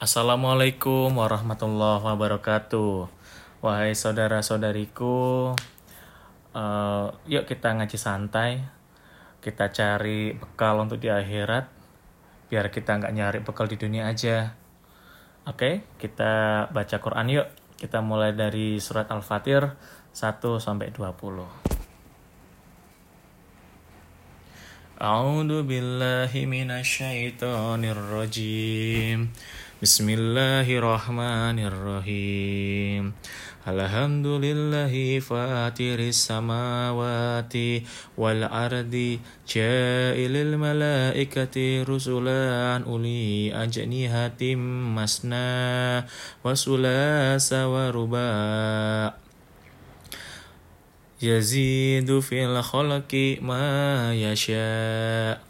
Assalamualaikum warahmatullahi wabarakatuh. Wahai saudara-saudariku, uh, yuk kita ngaji santai. Kita cari bekal untuk di akhirat, biar kita nggak nyari bekal di dunia aja. Oke, kita baca Quran yuk. Kita mulai dari surat Al-Fatir 1 sampai 20. A'udzu billahi minasyaitonir rajim. Bismillahirrahmanirrahim. Alhamdulillahi fatiris samawati wal ardi ja'ilil malaikati rusulan uli ajnihatim masna wa sulasa wa ruba' yazidu fil khalqi ma yasha'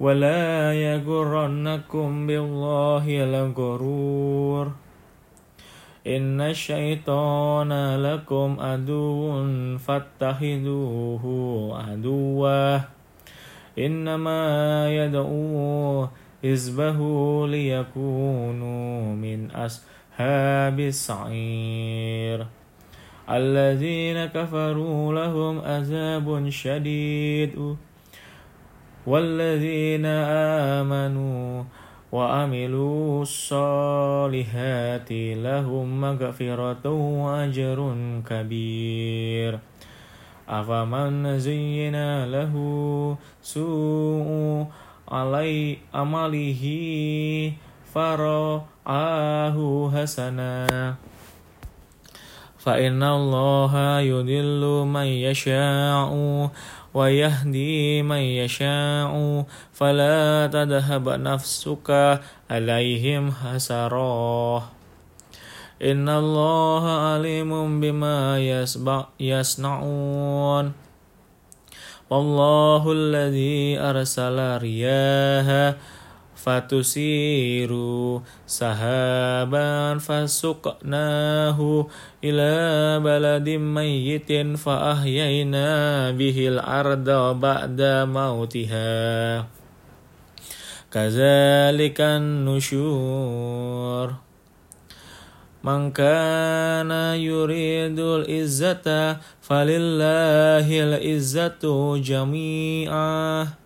ولا يغرنكم بالله الغرور إن الشيطان لكم عدو فاتخذوه عدوا إنما يدعو حزبه ليكونوا من أصحاب السعير الذين كفروا لهم عذاب شديد والذين آمنوا وعملوا الصالحات لهم مغفرة وأجر كبير. أفمن زين له سوء علي عمله فرآه حسنا. فإن الله يضل من يشاء ويهدي من يشاء فلا تذهب نفسك عليهم حسراه إن الله عليم بما يصنعون والله الذي أرسل رياها fatusiru sahaban fasuqnahu ila baladim mayyitin fa ahyayna bihil arda ba'da mautiha. Kazalikan nusyur. Man kana yuridul izzata falillahil izzatu jami'ah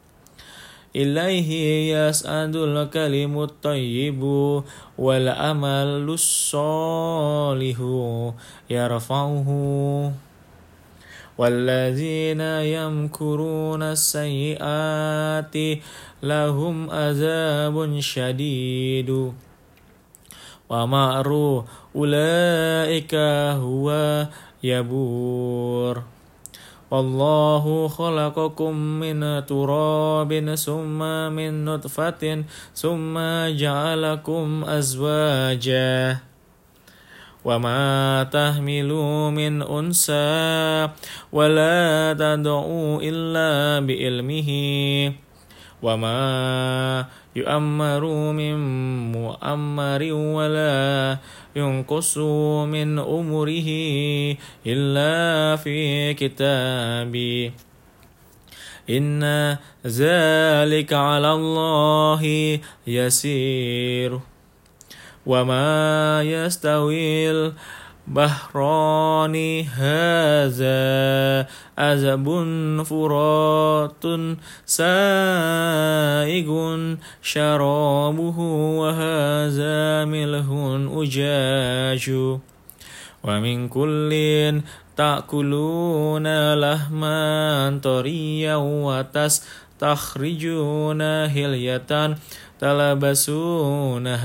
yas'adul kalimut tayyibu wal amalus solihu yarfa'uhu والذين يمكرون السيئات لهم عذاب شديد ومأر أولئك هو يبور والله خلقكم من تراب ثم من نطفة ثم جعلكم أزواجا وما تحمل من أنثى ولا تدعو إلا بعلمه وما يؤمر من مؤمر ولا ينقص من أمره إلا في كتابي. إن ذلك على الله يسير. وما يستوي البحران هذا أزب فرات سائغ شرابه وهذا ملح أجاج ومن كل تأكلون لحما طريا وتستخرجون هلية تلبسونها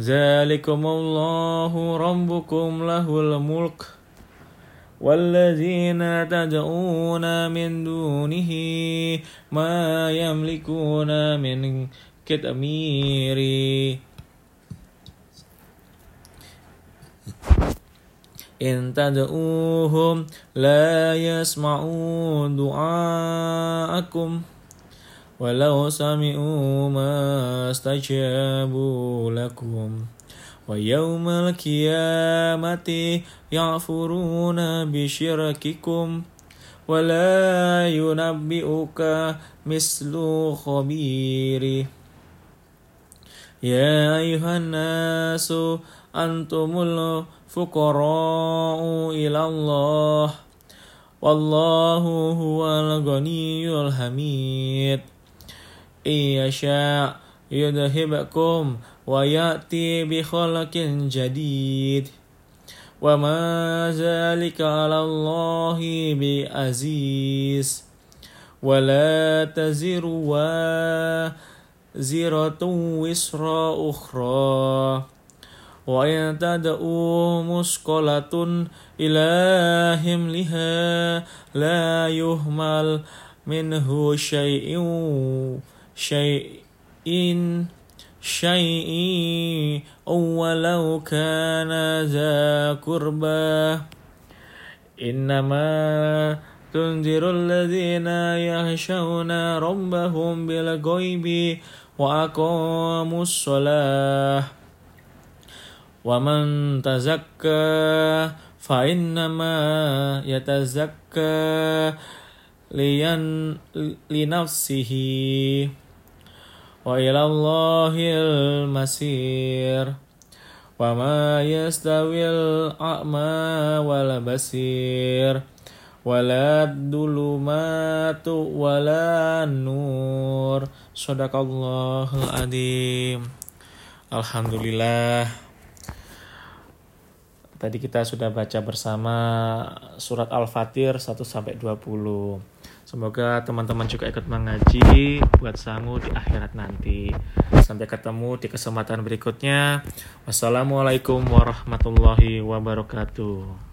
ذلكم الله ربكم له الملك والذين تدعون من دونه ما يملكون من كتمير. إن تدعوهم لا يسمعوا دعاءكم. ولو سمعوا ما استجابوا لكم ويوم القيامة يعفرون بشرككم ولا ينبئك مثل خبير. يا أيها الناس أنتم الفقراء إلى الله والله هو الغني الحميد. إن يشاء يذهبكم ويأتي بخلق جديد وما ذلك على الله بعزيز ولا تزر وازرة وسر أخرى وإن تدعو مثقلة إلى حملها لا يهمل منه شيء شيء شيء ولو كان ذا قربى. إنما تنذر الذين يخشون ربهم بالغيب وأقاموا الصلاة. ومن تزكى فإنما يتزكى لنفسه. وإلى الله المسير وما يستوي الأعمى والبصير ولا الظلمات ولا النور صدق الله العظيم Alhamdulillah Tadi kita sudah baca bersama surat Al-Fatir 1 sampai 20. Semoga teman-teman juga ikut mengaji buat sangu di akhirat nanti. Sampai ketemu di kesempatan berikutnya. Wassalamualaikum warahmatullahi wabarakatuh.